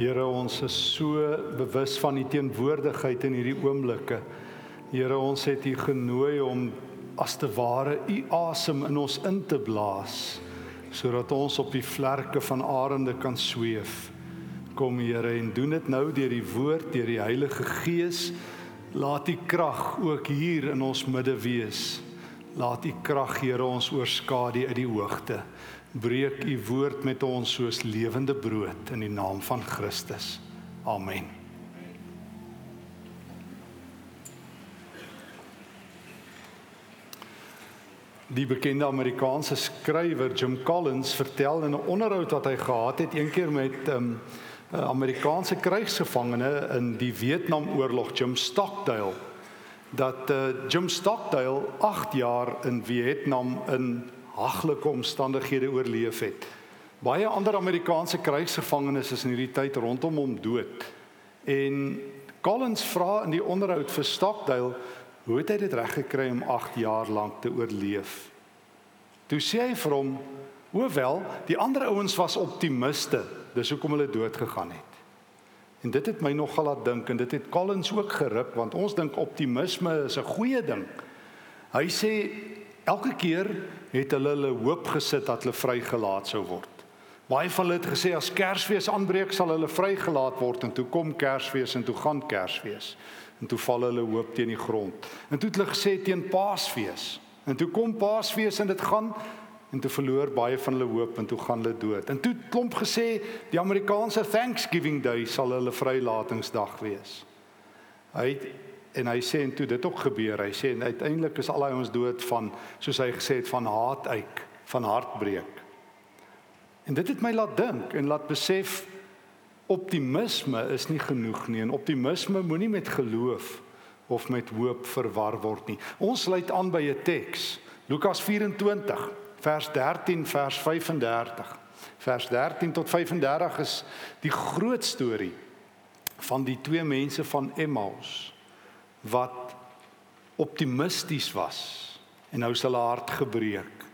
Here, ons is so bewus van u teenwoordigheid in hierdie oomblikke. Here, ons het u genooi om as te ware u asem in ons in te blaas sodat ons op die vlerke van arende kan sweef. Kom Here en doen dit nou deur die woord, deur die Heilige Gees. Laat u krag ook hier in ons midde wees. Laat u krag Here ons oorskadu uit die hoogte breek u woord met ons soos lewende brood in die naam van Christus. Amen. Die bekende Amerikaanse skrywer Jim Collins vertel in 'n onderhoud wat hy gehad het eendag met 'n um, Amerikaanse krygsgevangene in die Vietnamoorlog, Jim Stockdale, dat uh, Jim Stockdale 8 jaar in Vietnam in haglike omstandighede oorleef het. Baie ander Amerikaanse krygsgevangenes is in hierdie tyd rondom hom dood. En Collins vra in die onderhoud vir Stockdale, hoe het hy dit reg gekry om 8 jaar lank te oorleef? Toe sê hy vir hom, hoewel die ander ouens was optimiste, dis hoekom hulle dood gegaan het. En dit het my nogal laat dink en dit het Collins ook geruk want ons dink optimisme is 'n goeie ding. Hy sê Elke keer het hulle hulle hoop gesit dat hulle vrygelaat sou word. Baie van hulle het gesê as Kersfees aanbreek sal hulle vrygelaat word en toe kom Kersfees en toe gaan Kersfees en toe val hulle hoop teen die grond. En toe het hulle gesê teen Paasfees en toe kom Paasfees en dit gaan en toe verloor baie van hulle hoop en toe gaan hulle dood. En toe klomp gesê die Amerikaanse Thanksgiving Day sal hulle vrylatingsdag wees. Hy het en hy sê en toe dit ook gebeur hy sê en uiteindelik is al hy ons dood van soos hy gesê het van haat uit van hartbreek en dit het my laat dink en laat besef optimisme is nie genoeg nie en optimisme moenie met geloof of met hoop verwar word nie. Ons sluit aan by 'n teks Lukas 24 vers 13 vers 35 vers 13 tot 35 is die groot storie van die twee mense van Emmaus wat optimisties was en nou is hulle hart gebreek.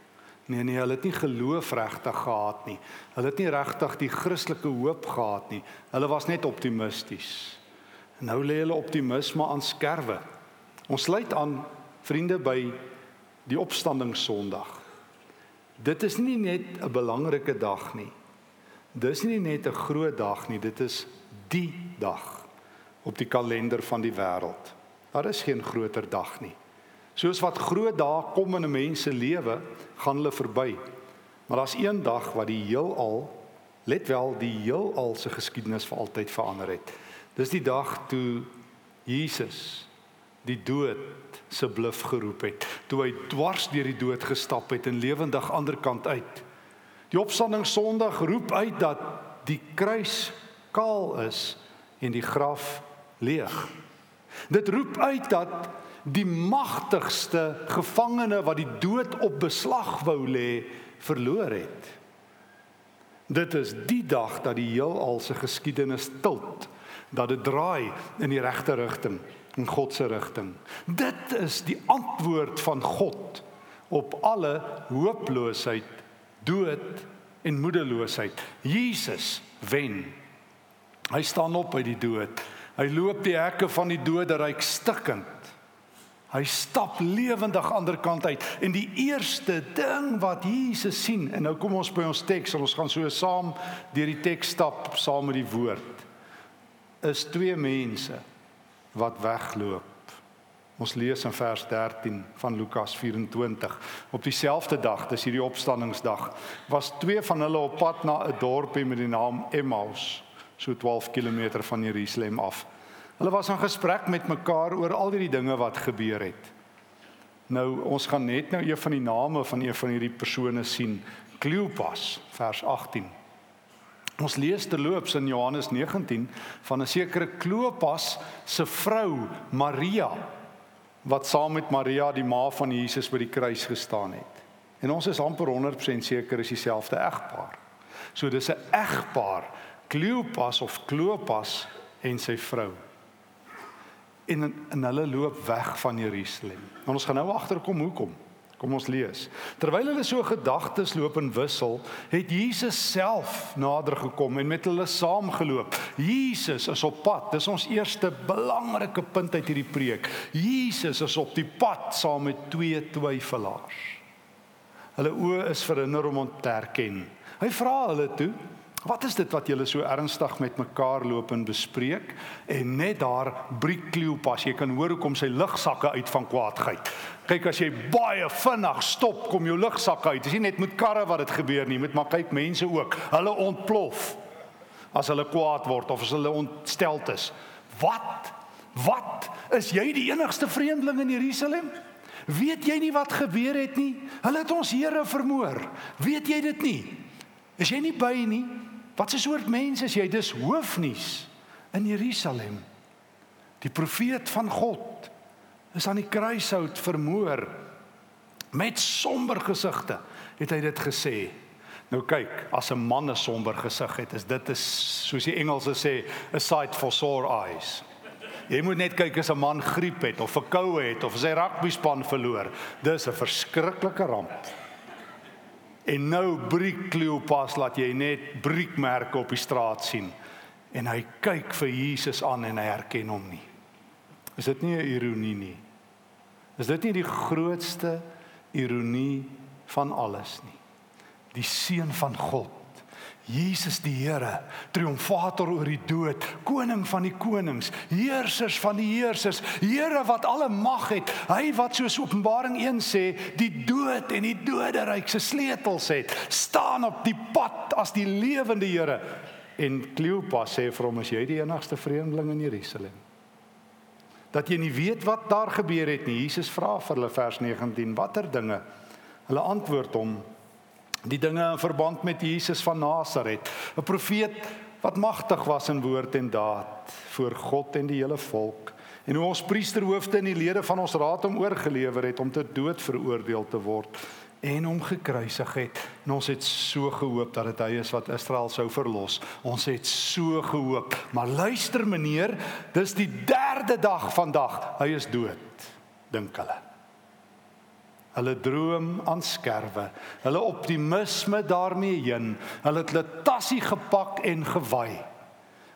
Nee nee, hulle het nie geloof regtig gehad nie. Hulle het nie regtig die Christelike hoop gehad nie. Hulle was net optimisties. Nou lê hulle optimisme aan skerwe. Ons sluit aan vriende by die opstanding Sondag. Dit is nie net 'n belangrike dag nie. Dis nie net 'n groot dag nie, dit is die dag op die kalender van die wêreld. Daar is geen groter dag nie. Soos wat groot dae kom in 'n mens se lewe, gaan hulle verby. Maar daar's een dag wat die heelal, let wel, die heelal se geskiedenis vir altyd verander het. Dis die dag toe Jesus die dood se bluf geroep het, toe hy dwars deur die dood gestap het en lewendig ander kant uit. Die opstanding Sondag roep uit dat die kruis kaal is en die graf leeg. Dit roep uit dat die magtigste gevangene wat die dood op beslag wou lê, verloor het. Dit is die dag dat die heelal se geskiedenis tilt, dat dit draai in die regte rigting, in God se rigting. Dit is die antwoord van God op alle hooploosheid, dood en moedeloosheid. Jesus wen. Hy staan op uit die dood. Hy loop die hekke van die doderyk stikkend. Hy stap lewendig ander kant uit en die eerste ding wat Jesus sien en nou kom ons by ons teks en ons gaan so saam deur die teks stap saam met die woord is twee mense wat wegloop. Ons lees in vers 13 van Lukas 24. Op dieselfde dag, dis hierdie opstanningsdag, was twee van hulle op pad na 'n dorpie met die naam Emmaus so 12 km van Jerusalem af. Hulle was in gesprek met mekaar oor al die dinge wat gebeur het. Nou ons gaan net nou een van die name van een van hierdie persone sien, Kleopas, vers 18. Ons lees terloops in Johannes 19 van 'n sekere Kleopas se vrou Maria wat saam met Maria die ma van Jesus by die kruis gestaan het. En ons is amper 100% seker is dieselfde egpaar. So dis 'n egpaar Kleopas of Klopas en sy vrou. En en hulle loop weg van Jerusalem. En ons gaan nou agterkom hoekom. Kom ons lees. Terwyl hulle so gedagtes loop en wissel, het Jesus self nader gekom en met hulle saamgeloop. Jesus is op pad. Dis ons eerste belangrike punt uit hierdie preek. Jesus is op die pad saam met twee twyfelaars. Hulle oë is verhinder om hom te herken. Hy vra hulle toe, Wat is dit wat julle so ernstig met mekaar loop en bespreek? En net daar breek Kleopas, jy kan hoor hoe kom sy lugsakke uit van kwaadheid. Kyk as jy baie vinnig stop, kom jou lugsakke uit. Dis nie net met karre wat dit gebeur nie, met maar kyk mense ook. Hulle ontplof as hulle kwaad word of as hulle ontsteld is. Wat? Wat? Is jy die enigste vreemdeling in Jerusalem? Weet jy nie wat gebeur het nie? Hulle het ons Here vermoor. Weet jy dit nie? Is jy nie by nie? Wat 'n soort mens is jy? Dis hoofnuus in Jerusalem. Die profeet van God is aan die kruishout vermoor met somber gesigte, het hy dit gesê. Nou kyk, as 'n man 'n somber gesig het, is dit is soos die Engelse sê, a sight for sore eyes. Jy moet net kyk as 'n man griep het of verkoue het of sy rugby span verloor. Dis 'n verskriklike ramp. En nou breek Kleopas laat jy net breekmerke op die straat sien. En hy kyk vir Jesus aan en hy herken hom nie. Is dit nie 'n ironie nie? Is dit nie die grootste ironie van alles nie? Die seun van God Jesus die Here, triomfator oor die dood, koning van die konings, heersers van die heersers, Here wat alle mag het, hy wat soos Openbaring 1 sê, die dood en die doderyk se sleutels het, staan op die pad as die lewende Here. En Kleopas sê vir hom as jy die enigste vreemdeling in Jerusalem dat jy nie weet wat daar gebeur het nie. Jesus vra vir hulle vers 19, watter dinge? Hulle antwoord hom die dinge in verband met Jesus van Nasaret, 'n profeet wat magtig was in woord en daad voor God en die hele volk. En hoe ons priesterhoofde en die lede van ons raad hom oorgelewer het om te dood veroordeel te word en hom gekruisig het. En ons het so gehoop dat dit hy is wat Israel sou verlos. Ons het so gehoop. Maar luister meneer, dis die derde dag vandag. Hy is dood, dink hulle hulle droom aan skerwe, hulle optimisme daarmee heen, hulle het hulle tassie gepak en gewy.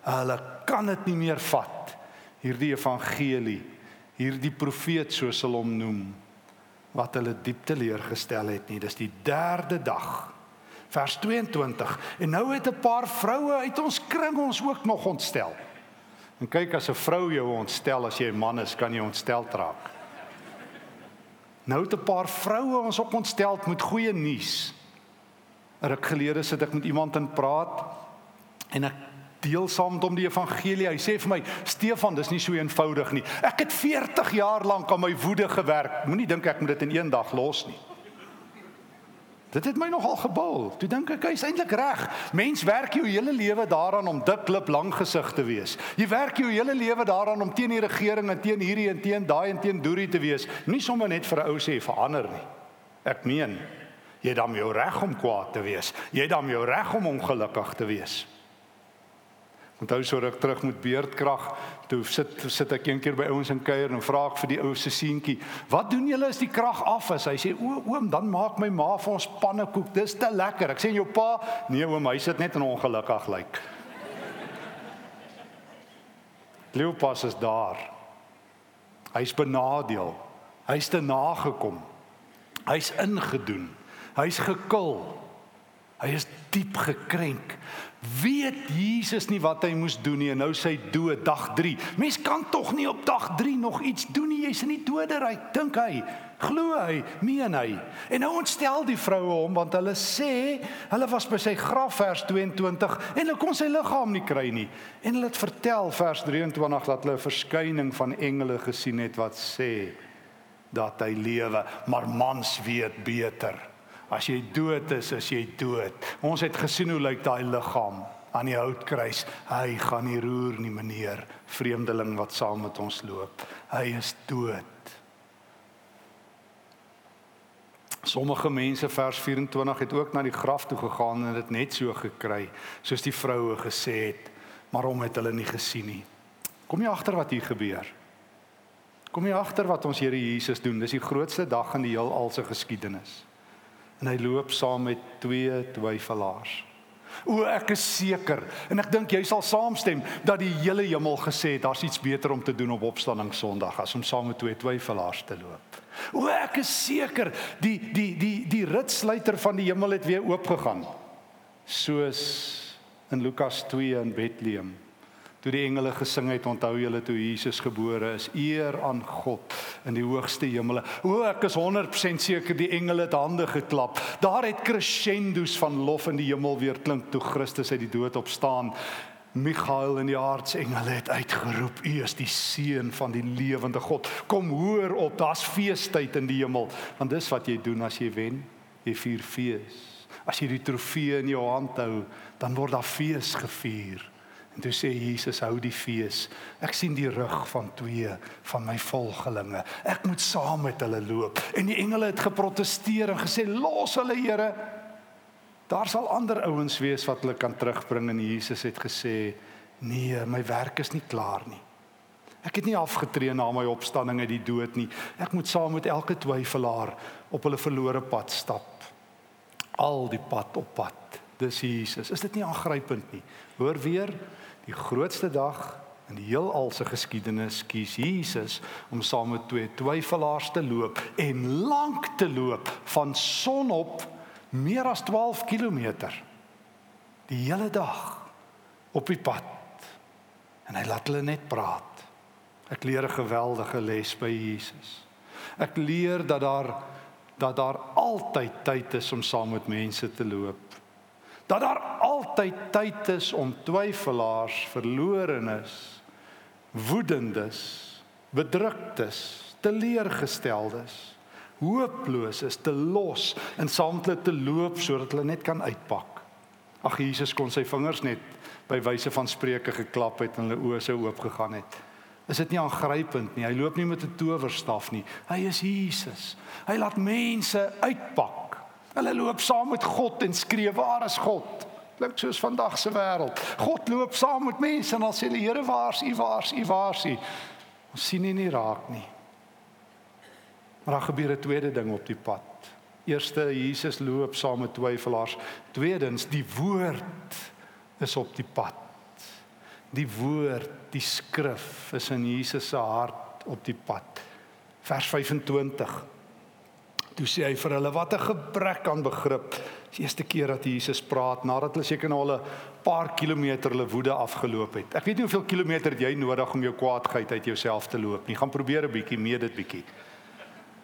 Hulle kan dit nie meer vat. Hierdie evangelie, hierdie profeet soos hulle hom noem, wat hulle diep teleurgestel het nie. Dis die derde dag. Vers 22. En nou het 'n paar vroue uit ons kring ons ook nog ontstel. En kyk as 'n vrou jou ontstel as jy 'n man is, kan jy ontstel raak. Nou het 'n paar vroue ons op ontstel met goeie nuus. Ruk gelede sit ek met iemand in praat en ek deel saam met hom die evangelie. Hy sê vir my: "Stefan, dis nie so eenvoudig nie. Ek het 40 jaar lank aan my woede gewerk. Moenie dink ek moet dit in een dag los nie." Dit het my nogal gebul. Toe dink ek hy's eintlik reg. Mens werk jou hele lewe daaraan om dik klip lang gesig te wees. Jy werk jou hele lewe daaraan om teen die regering en teen hierdie en teen daai en teen Dorie te wees. Nie sommer net vir 'n ou sê verander nie. Ek meen, jy het dan jou reg om kwaad te wees. Jy het dan jou reg om ongelukkig te wees. Onthou so ruk terug met beerdkrag, toe sit sit ek eendag by ouens in kuier en vra ek vir die ou se seentjie, "Wat doen julle as die krag af is?" Hy sê, "O oom, dan maak my ma vir ons pannekoek. Dis te lekker." Ek sê, "Jou pa?" "Nee oom, hy sit net en ongelukkig lyk." Like. Leopas is daar. Hy's benadeel. Hy's te nagekom. Hy's ingedoen. Hy's gekil. Hy is diep gekrenk weet Jesus nie wat hy moes doen nie en nou sy dood dag 3. Mens kan tog nie op dag 3 nog iets doen nie. Jy's in die doderyk, dink hy. Glo hy, meen hy. En nou ontstel die vroue hom want hulle sê hulle was by sy graf vers 22 en hulle kon sy liggaam nie kry nie. En hulle het vertel vers 23 dat hulle 'n verskyning van engele gesien het wat sê dat hy lewe, maar mans weet beter. As jy dood is, is jy dood. Ons het gesien hoe lyk daai liggaam aan die houtkruis. Hy gaan nie roer nie, meneer, vreemdeling wat saam met ons loop. Hy is dood. Sommige mense vers 24 het ook na die graf toe gegaan en dit net so gekry soos die vroue gesê het, maar hom het hulle nie gesien nie. Kom jy agter wat hier gebeur? Kom jy agter wat ons Here Jesus doen? Dis die grootste dag in die heelal se geskiedenis. En hy loop saam met twee twyfelaars. O ek is seker en ek dink jy sal saamstem dat die hele hemel gesê het daar's iets beter om te doen op opstanding Sondag as om saam met twee twyfelaars te loop. O ek is seker die die die die ritsluiter van die hemel het weer oopgegaan. Soos in Lukas 2 in Bethlehem toe die engele gesing het onthou julle toe Jesus gebore is. Eer aan God in die hoogste hemele. O ek is 100% seker die engele het hande geklap. Daar het crescendos van lof in die hemel weer klink toe Christus uit die dood opstaan. Michael en die aardsengele het uitgeroep u is die seun van die lewende God. Kom hoor op daar's feestyd in die hemel. Want dis wat jy doen as jy wen. Jy vier fees. As jy die trofee in jou hand hou dan word daar fees gevier En toe sê Jesus hou die fees. Ek sien die rug van twee van my volgelinge. Ek moet saam met hulle loop. En die engele het geprotesteer en gesê los hulle Here. Daar sal ander ouens wees wat hulle kan terugbring en Jesus het gesê nee, my werk is nie klaar nie. Ek het nie afgetree na my opstanding uit die dood nie. Ek moet saam met elke twyfelaar op hulle verlore pad stap. Al die pad op pad. Dis Jesus. Is dit nie aangrypend nie? Hoor weer, die grootste dag in die heelal se geskiedenis kies Jesus om saam met twee twyfelaars te loop en lank te loop van sonop meer as 12 km die hele dag op die pad. En hy laat hulle net praat. Ek leer 'n geweldige les by Jesus. Ek leer dat daar dat daar altyd tyd is om saam met mense te loop. Dat daar altyd tyd is om twyfelaars, verlorenes, woedendes, bedruktes, teleurgesteldes, hooploses te los en saam met hulle te loop sodat hulle net kan uitpak. Ag Jesus kon sy vingers net by wyse van spreuke geklap het en hulle oë sou oop gegaan het. Is dit nie aangrypend nie? Hy loop nie met 'n towerstaf nie. Hy is Jesus. Hy laat mense uitpak. Hulle loop saam met God en skree: "Waar is God?" Klink soos vandag se wêreld. God loop saam met mense en dan sê die Here: "Waar is U? Waar is U? Waar is U?" Ons sien nie, nie raak nie. Maar daar gebeur 'n tweede ding op die pad. Eerste, Jesus loop saam met twyfelaars. Tweedens, die woord is op die pad. Die woord, die skrif is in Jesus se hart op die pad. Vers 25 Toe sê hy vir hulle wat 'n gebrek aan begrip. Dis die eerste keer dat Jesus praat nadat hulle seker nou al 'n paar kilometer hulle woede afgeloop het. Ek weet nie hoeveel kilometer jy nodig om jou kwaadheid uit jouself te loop nie. Gaan probeer 'n bietjie mee dit bietjie.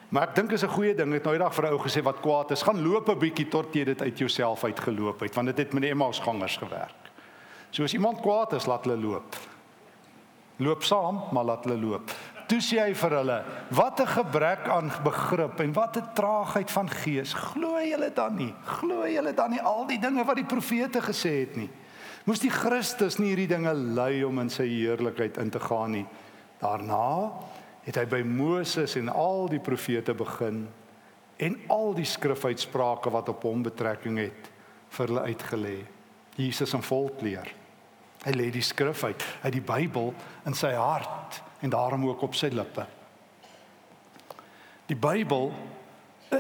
Maar ek dink is 'n goeie ding. Het nou eendag vir 'n ou gesê wat kwaad is, gaan loop 'n bietjie tot jy dit uit jouself uitgeloop het, want dit het met die Emmaus gangers gewerk. So as iemand kwaad is, laat hulle loop. Loop saam, maar laat hulle loop toe sê hy vir hulle: "Wat 'n gebrek aan begrip en wat 'n traagheid van gees. Glo julle dan nie? Glo julle dan nie al die dinge wat die profete gesê het nie? Moes die Christus nie hierdie dinge ly om in sy heerlikheid in te gaan nie? Daarna het hy by Moses en al die profete begin en al die skrifuitsprake wat op hom betrekking het vir hulle uitgelê. Jesus in volkleer. Hy lê die skrif uit, uit die Bybel in sy hart en daarom ook op sy lippe. Die Bybel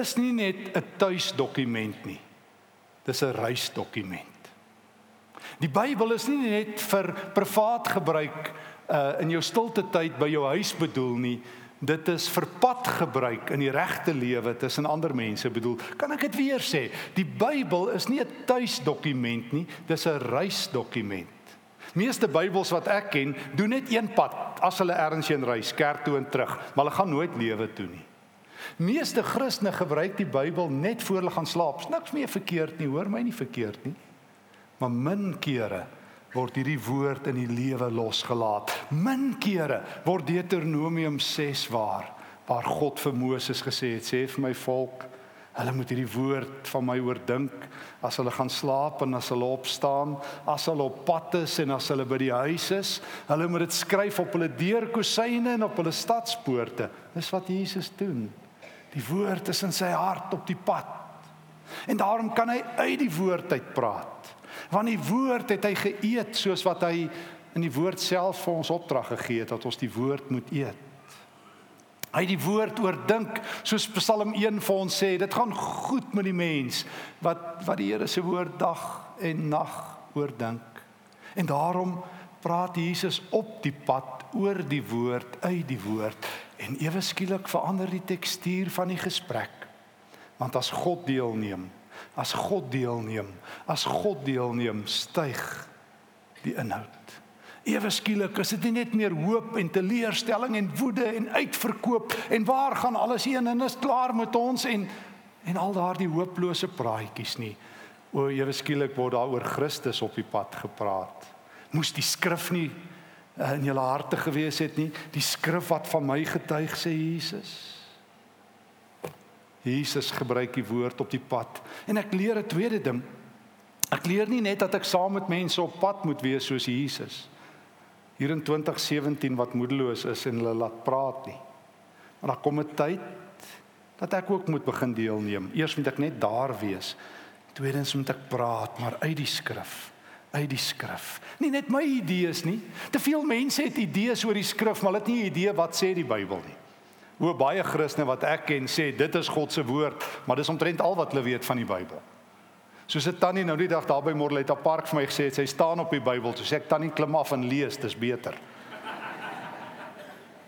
is nie net 'n tuisdokument nie. Dis 'n reisdokument. Die Bybel is nie net vir privaat gebruik uh in jou stilte tyd by jou huis bedoel nie. Dit is vir padgebruik in die regte lewe tussen ander mense bedoel. Kan ek dit weer sê? Die Bybel is nie 'n tuisdokument nie, dis 'n reisdokument. Meeste Bybels wat ek ken, doen net een pad as hulle ergens heen reis, kerk toe en terug, maar hulle gaan nooit lewe toe nie. Meeste Christene gebruik die Bybel net voor hulle gaan slaap. Niks meer verkeerd nie, hoor my nie verkeerd nie. Maar min kere word hierdie woord in die lewe losgelaat. Min kere word Deuteronomium 6 waar waar God vir Moses gesê het: "Sê vir my volk, Hulle moet hierdie woord van my oordink as hulle gaan slaap en as hulle opstaan, as hulle op pad is en as hulle by die huis is. Hulle moet dit skryf op hulle deurkosyne en op hulle stadspoorte. Dis wat Jesus doen. Die woord is in sy hart op die pad. En daarom kan hy uit die woord uit praat. Want die woord het hy geëet soos wat hy in die woord self vir ons opdrag gegee het dat ons die woord moet eet. Hy die woord oordink, soos Psalm 1 vir ons sê, dit gaan goed met die mens wat wat die Here se woord dag en nag oordink. En daarom praat Jesus op die pad oor die woord, uit die woord en ewe skielik verander die tekstuur van die gesprek. Want as God deelneem, as God deelneem, as God deelneem, styg die inhoud. Ewe skielik is dit nie net meer hoop en teleurstelling en woede en uitverkoop en waar gaan alles heen en is klaar met ons en en al daardie hooplose praatjies nie. O, ewe skielik word daar oor Christus op die pad gepraat. Moes die skrif nie eh, in julle harte gewees het nie, die skrif wat van my getuig sê Jesus. Jesus gebruik die woord op die pad. En ek leer 'n tweede ding. Ek leer nie net dat ek saam met mense op pad moet wees soos Jesus. Hier in 2017 wat moedeloos is en hulle laat praat nie. Maar daar kom 'n tyd dat ek ook moet begin deelneem. Eers moet ek net daar wees. Tweedens moet ek praat, maar uit die skrif uit die skrif. Nie net my idees nie. Te veel mense het idees oor die skrif, maar hulle het nie 'n idee wat sê die Bybel nie. Hoe baie Christene wat ek ken sê dit is God se woord, maar dis omtrent al wat hulle weet van die Bybel. Soos 'n tannie nou die dag daar by Morletta Park vir my gesê het, sy staan op die Bybel, so sê ek tannie klim af en lees, dis beter.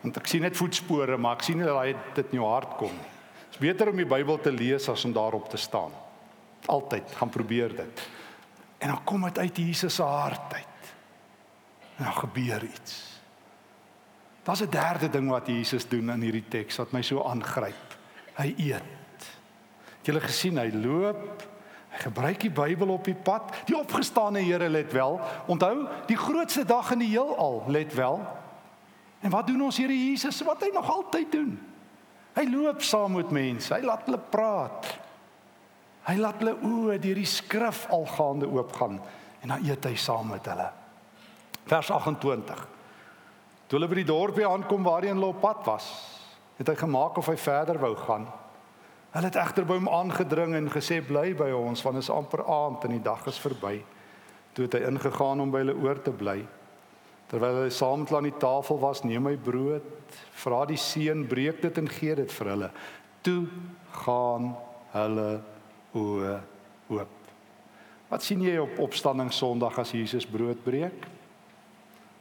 Want ek sien net voetspore, maar ek sien nie dat dit in jou hart kom nie. Dis beter om die Bybel te lees as om daarop te staan. Altyd gaan probeer dit. En dan kom dit uit Jesus se hart uit. En dan gebeur iets. Daar's 'n derde ding wat Jesus doen in hierdie teks wat my so aangryp. Hy eet. Het julle gesien hy loop? Hy gebruik die Bybel op die pad. Die opgestane Here let wel. Onthou, die grootste dag in die heelal, let wel. En wat doen ons Here Jesus? Wat hy nog altyd doen? Hy loop saam met mense. Hy laat hulle praat. Hy laat hulle oë deur die skrif algaande oopgaan en dan eet hy saam met hulle. Vers 28. Toe hulle by die dorpie aankom waarheen hulle op pad was, het hy gemaak of hy verder wou gaan. Hulle het egter by hom aangedring en gesê bly by ons want is amper aand en die dag is verby. Toe het hy ingegaan om by hulle oor te bly. Terwyl hulle saam aan die tafel was, neem hy brood, vra die seun, breek dit en gee dit vir hulle. Toe gaan hulle oë oop. Wat sien jy op opstanding Sondag as Jesus brood breek?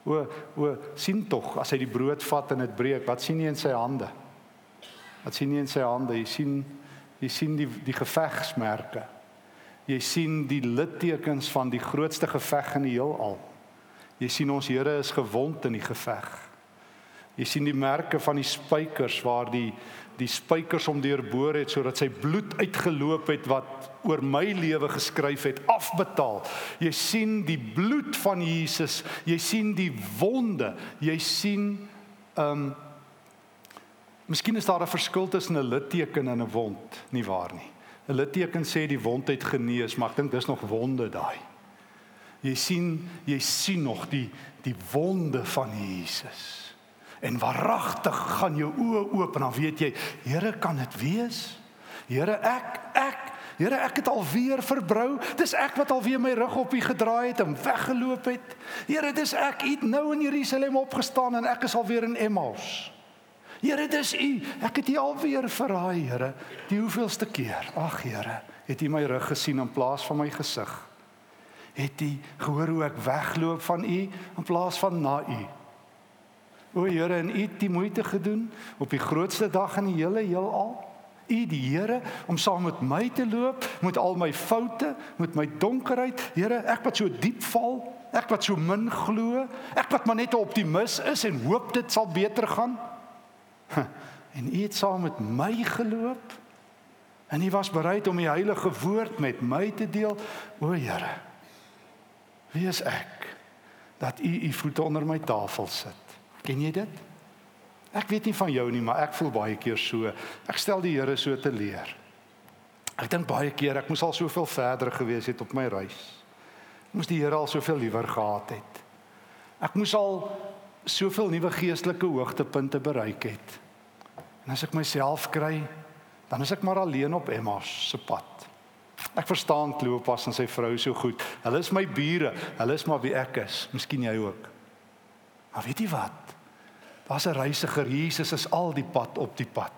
O, o, sien tog as hy die brood vat en dit breek, wat sien jy in sy hande? Wat sien jy in sy hande? Jy sien jy sien die die gevegsmerke. Jy sien die littekens van die grootste geveg in die heelal. Jy sien ons Here is gewond in die geveg. Jy sien die merke van die spykers waar die die spykers hom deurboor het sodat sy bloed uitgeloop het wat oor my lewe geskryf het afbetaal. Jy sien die bloed van Jesus, jy sien die wonde, jy sien ehm um, Miskien is daar 'n verskil tussen 'n litteken en 'n wond, nie waar nie? 'n Litteken sê die wond het genees, maar ek dink dis nog wonde daai. Jy sien, jy sien nog die die wonde van Jesus. En waaragtig gaan jou oë oop en dan weet jy, Here, kan dit wees? Here, ek ek Here, ek het alweer verbrou. Dis ek wat alweer my rug op U gedraai het en weggeloop het. Here, dis ek. U het nou in Jerusalem opgestaan en ek is alweer in Emmaus. Here, dis U. Ek het U alweer verraai, Here. Die hoeveelste keer? Ag, Here, het U my rug gesien in plaas van my gesig? Het U gehoor hoe ek wegloop van U in plaas van na U? O Here, en U het die moeite gedoen op die grootste dag in die hele heelal. U die Here om saam met my te loop met al my foute, met my donkerheid. Here, ek wat so diep val, ek wat so min glo, ek wat maar net 'n optimis is en hoop dit sal beter gaan. En U het saam met my geloop. En U was bereid om die heilige woord met my te deel. O Here, wie is ek dat U U voete onder my tafel sit? Ken jy dit? Ek weet nie van jou nie, maar ek voel baie keer so. Ek stel die Here so te leer. Ek dink baie keer ek moes al soveel verder gewees het op my reis. Moes die Here al soveel liewer gehad het. Ek moes al soveel nuwe geestelike hoogtepunte bereik het. En as ek myself kry, dan is ek maar alleen op Emmaus se pad. Ek verstaan Kleopas en sy vrou so goed. Hulle is my bure. Hulle is maar wie ek is. Miskien jy ook. Maar weet jy wat? Daar's 'n reisiger, Jesus is al die pad op die pad.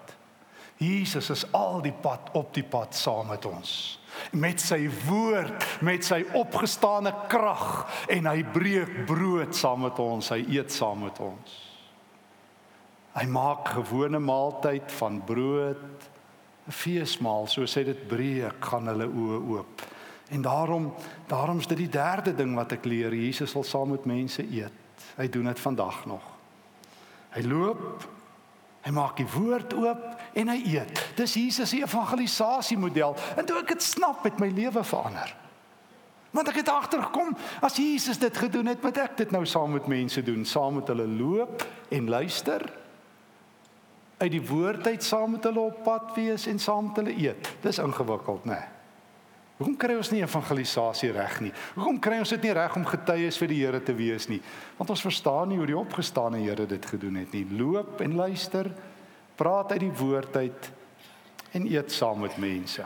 Jesus is al die pad op die pad saam met ons. Met sy woord, met sy opgestane krag en hy breek brood saam met ons, hy eet saam met ons. Hy maak gewone maaltyd van brood 'n feesmaal, soos hy dit breek, gaan hulle oë oop. En daarom, daarom is dit die derde ding wat ek leer, Jesus sal saam met mense eet. Hy doen dit vandag nog. Hy loop, hy maak die woord oop en hy eet. Dis Jesus se evangelisasie model. En toe ek dit snap, het my lewe verander. Want ek het agtergekom, as Jesus dit gedoen het, moet ek dit nou saam met mense doen, saam met hulle loop en luister uit die woord uit saam met hulle op pad wees en saam met hulle eet. Dis ingewikkeld, né? Nee. Hoekom kry ons nie evangelisasie reg nie? Hoekom kry ons dit nie reg om getuies vir die Here te wees nie? Want ons verstaan nie hoe die opgestane Here dit gedoen het nie. Loop en luister, praat uit die woord uit en eet saam met mense.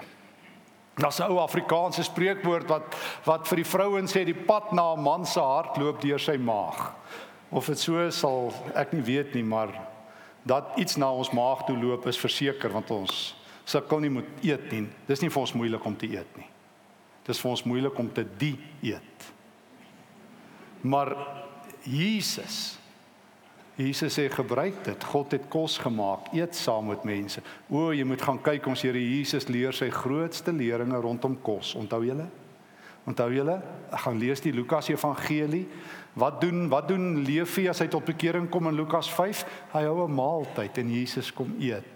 Daar's 'n ou Afrikaanse spreekwoord wat wat vir die vrouens sê die pad na 'n man se hart loop deur sy maag. Of dit so sal ek nie weet nie, maar dat iets na ons maag toe loop is verseker want ons sukkel nie met eet nie. Dis nie vir ons moeilik om te eet nie. Dis vir ons moeilik om te dieet. Maar Jesus Jesus sê gebruik dit. God het kos gemaak. Eet saam met mense. O, jy moet gaan kyk ons Here Jesus leer sy grootste leringe rondom kos. Onthou julle? Onthou julle? Ek gaan lees die Lukas Evangelie. Wat doen wat doen Levi as hy tot bekering kom in Lukas 5? Hy hou 'n maaltyd en Jesus kom eet.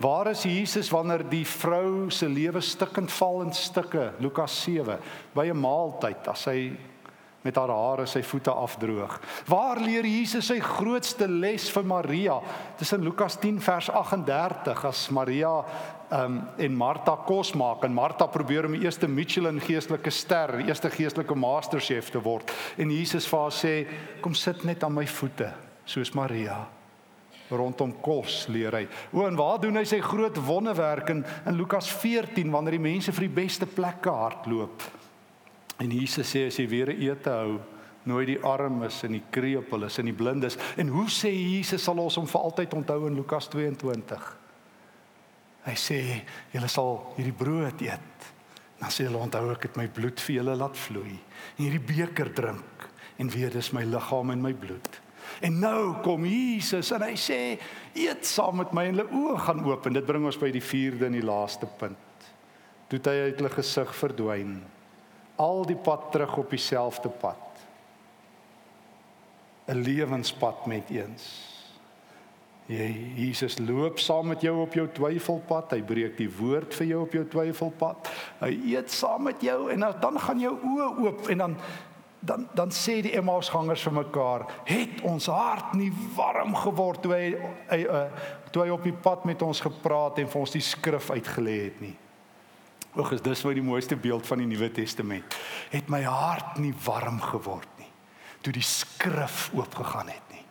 Waar is Jesus wanneer die vrou se lewe stukkend val in stukke? Lukas 7 by 'n maaltyd as hy met haar hare sy voete afdroog. Waar leer Jesus sy grootste les vir Maria? Dis in Lukas 10 vers 38 as Maria um, en Martha kos maak en Martha probeer om die eerste Michelin geestelike ster, die eerste geestelike masterchef te word. En Jesus vir haar sê, "Kom sit net aan my voete, soos Maria." rondom kos leer hy. O en waar doen hy sy groot wonderwerk in in Lukas 14 wanneer die mense vir die beste plekke hardloop. En Jesus sê as jy weer ete hou, nooi die armes en die krepeles en die blindes. En hoe sê Jesus sal ons hom vir altyd onthou in Lukas 22? Hy sê julle sal hierdie brood eet. Dan sê hulle onthou ek het my bloed vir julle laat vloei. En hierdie beker drink en weet dis my liggaam en my bloed. En nou kom Jesus en hy sê eet saam met my en hulle oë gaan oop en dit bring ons by die vierde en die laaste punt. Toe hy uit hulle gesig verdwyn. Al die pad terug op dieselfde pad. 'n Lewenspad met eens. Jy Jesus loop saam met jou op jou twyfelpad. Hy breek die woord vir jou op jou twyfelpad. Hy eet saam met jou en dan gaan jou oë oop en dan dan dan sê die Emmausgangers vir mekaar, "Het ons hart nie warm geword toe hy hy uh, toe hy op die pad met ons gepraat en vir ons die skrif uitgelê het nie?" Oek, dis wat die mooiste beeld van die Nuwe Testament. Het my hart nie warm geword nie toe die skrif oopgegaan het nie.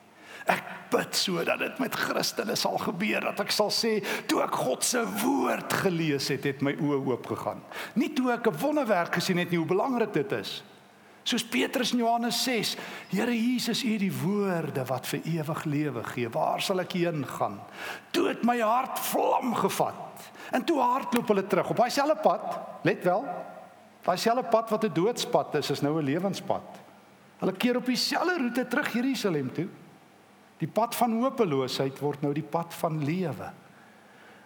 Ek bid sodat dit met Christene sal gebeur dat ek sal sê toe ek God se woord gelees het, het my oë oop gegaan. Nie toe ek 'n wonderwerk gesien het nie, hoe belangrik dit is. Soos Petrus in Johannes 6, Here Jesus, U het die woorde wat vir ewig lewe gee. Waar sal ek heen gaan? Toe het my hart vlam gevat. En toe hardloop hulle terug op daai selfde pad. Let wel. Daai selfde pad wat 'n doodspad is, is nou 'n lewenspad. Hulle keer op dieselfde roete terug Jerusalem toe. Die pad van hopeloosheid word nou die pad van lewe.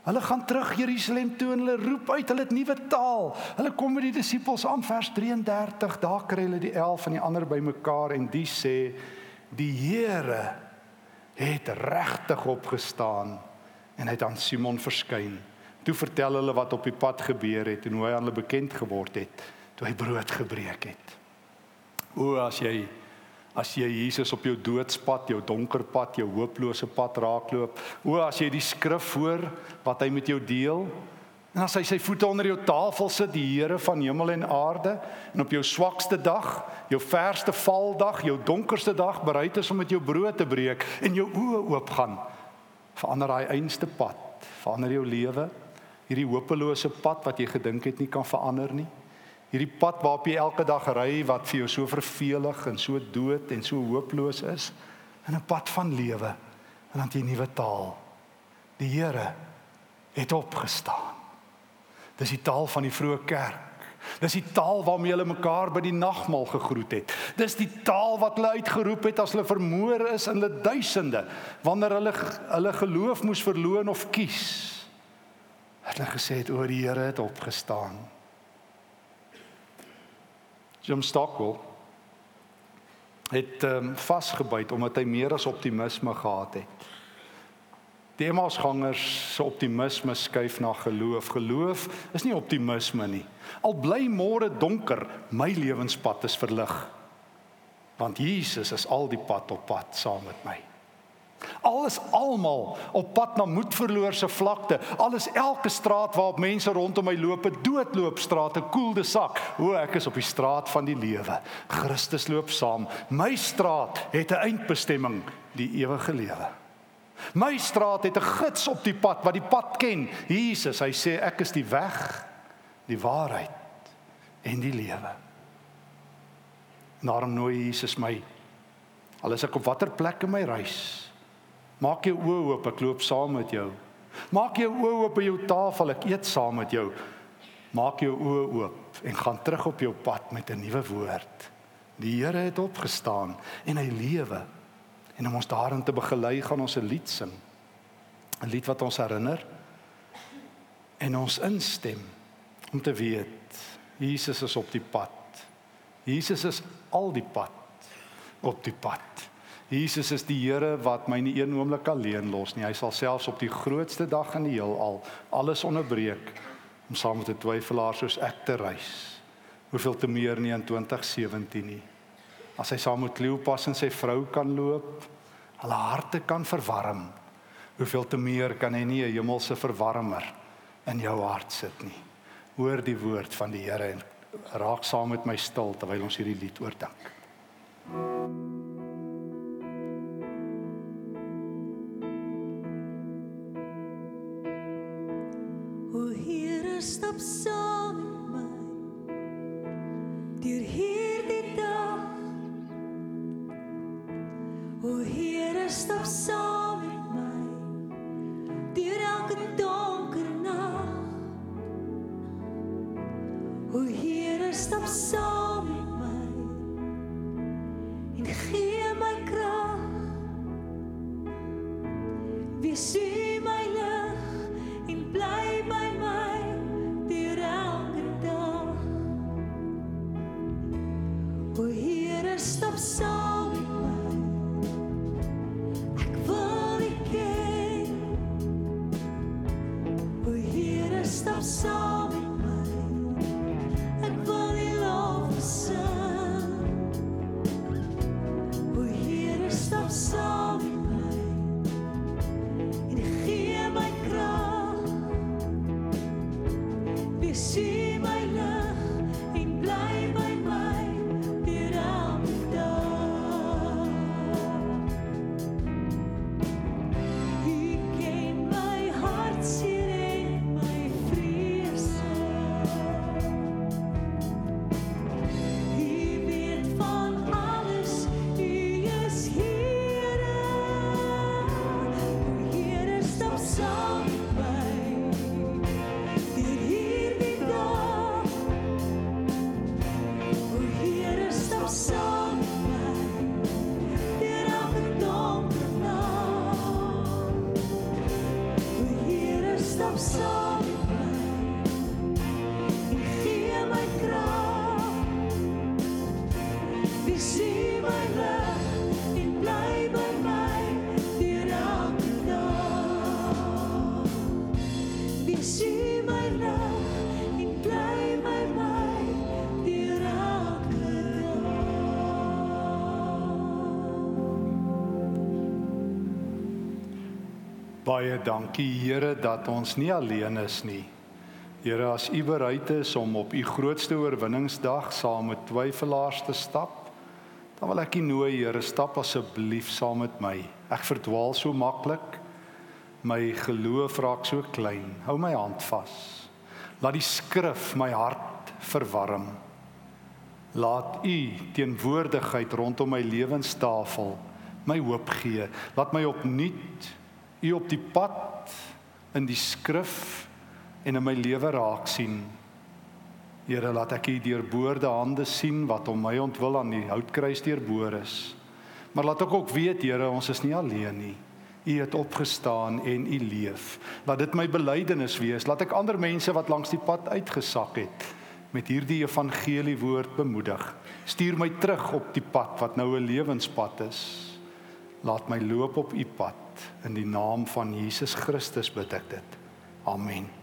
Hulle gaan terug Jerusalem toe en hulle roep uit hulle het nuwe taal. Hulle kom met die disippels aan vers 33. Daar kry hulle die 11 van die ander bymekaar en die sê die Here het regtig opgestaan en hy het aan Simon verskyn. Toe vertel hulle wat op die pad gebeur het en hoe hy aan hulle bekend geword het toe hy brood gebreek het. O as jy as jy Jesus op jou doodspad, jou donker pad, jou hooplose pad raakloop. O as jy die skrif hoor wat hy met jou deel. En as hy sy voete onder jou tafel sit, die Here van hemel en aarde, en op jou swakste dag, jou verste valdag, jou donkerste dag bereid is om met jou brood te breek en jou oë oopgaan. Verander daai einste pad, verander jou lewe. Hierdie hopelose pad wat jy gedink het nie kan verander nie. Hierdie pad waarop jy elke dag ry wat vir jou so vervelig en so dood en so hooploos is, in 'n pad van lewe. En dan die nuwe taal. Die Here het opgestaan. Dis die taal van die vroeë kerk. Dis die taal waarmee hulle mekaar by die nagmaal gegroet het. Dis die taal wat hulle uitgeroep het as hulle vermoor is in hulle duisende wanneer hulle hulle geloof moes verloon of kies. Hulle gesê het oor die Here het opgestaan. Jim Stockwell het um, vasgebyt omdat hy meer as optimisme gehad het. Die Emmausgangers se optimisme skuif na geloof. Geloof is nie optimisme nie. Al bly môre donker, my lewenspad is verlig. Want Jesus is al die pad op pad saam met my. Alles almal op pad na moedverloorse vlakte. Alles elke straat waarop mense rondom my loop, 'n doodloopstraat, 'n koelde sak. O, ek is op die straat van die lewe. Christus loop saam. My straat het 'n eindbestemming, die ewige lewe. My straat het 'n gids op die pad wat die pad ken. Jesus, hy sê ek is die weg, die waarheid en die lewe. Daarom nooi Jesus my al is ek op watter plek in my reis. Maak jou oë oop, ek loop saam met jou. Maak jou oë oop by jou tafel, ek eet saam met jou. Maak jou oë oop en gaan terug op jou pad met 'n nuwe woord. Die Here het opgestaan en hy lewe. En om ons daarin te begelei, gaan ons 'n lied sing. 'n Lied wat ons herinner en ons instem om te weet Jesus is op die pad. Jesus is al die pad op die pad. Jesus is die Here wat my nie een oomblik alleen los nie. Hy sal selfs op die grootste dag in die heelal alles onderbreek om saam met 'n twyfelaar soos ek te reis. Hoeveel te meer nie in 2017 nie as hy saam met Kleopas en sy vrou kan loop, hulle harte kan verwarm. Hoeveel te meer kan hy nie 'n hemelse verwarmer in jou hart sit nie. Hoor die woord van die Here en raak saam met my stil terwyl ons hierdie lied oordink. O stap saam met my. Deur hierdie dag. O Here, stap saam met my. Deur elke donker nag. O Here, stap saam met my. En gee my krag. Wees U Baie dankie Here dat ons nie alleen is nie. Here, as U bereid is om op U grootste oorwinningsdag saam met twyfelaars te stap, dan wil ek U nooi, Here, stap asseblief saam met my. Ek verdwaal so maklik. My geloof raak so klein. Hou my hand vas. Laat die skrif my hart verwarm. Laat U teenwoordigheid rondom my lewenstafel my hoop gee. Laat my opnuut U op die pad in die skrif en in my lewe raak sien. Here, laat ek U deurboorde hande sien wat om my ontwil aan die houtkruis deurboor is. Maar laat ek ook weet, Here, ons is nie alleen nie. U het opgestaan en U leef. Laat dit my belydenis wees. Laat ek ander mense wat langs die pad uitgesak het met hierdie evangelie woord bemoedig. Stuur my terug op die pad wat nou 'n lewenspad is. Laat my loop op U pad in die naam van Jesus Christus bid ek dit. Amen.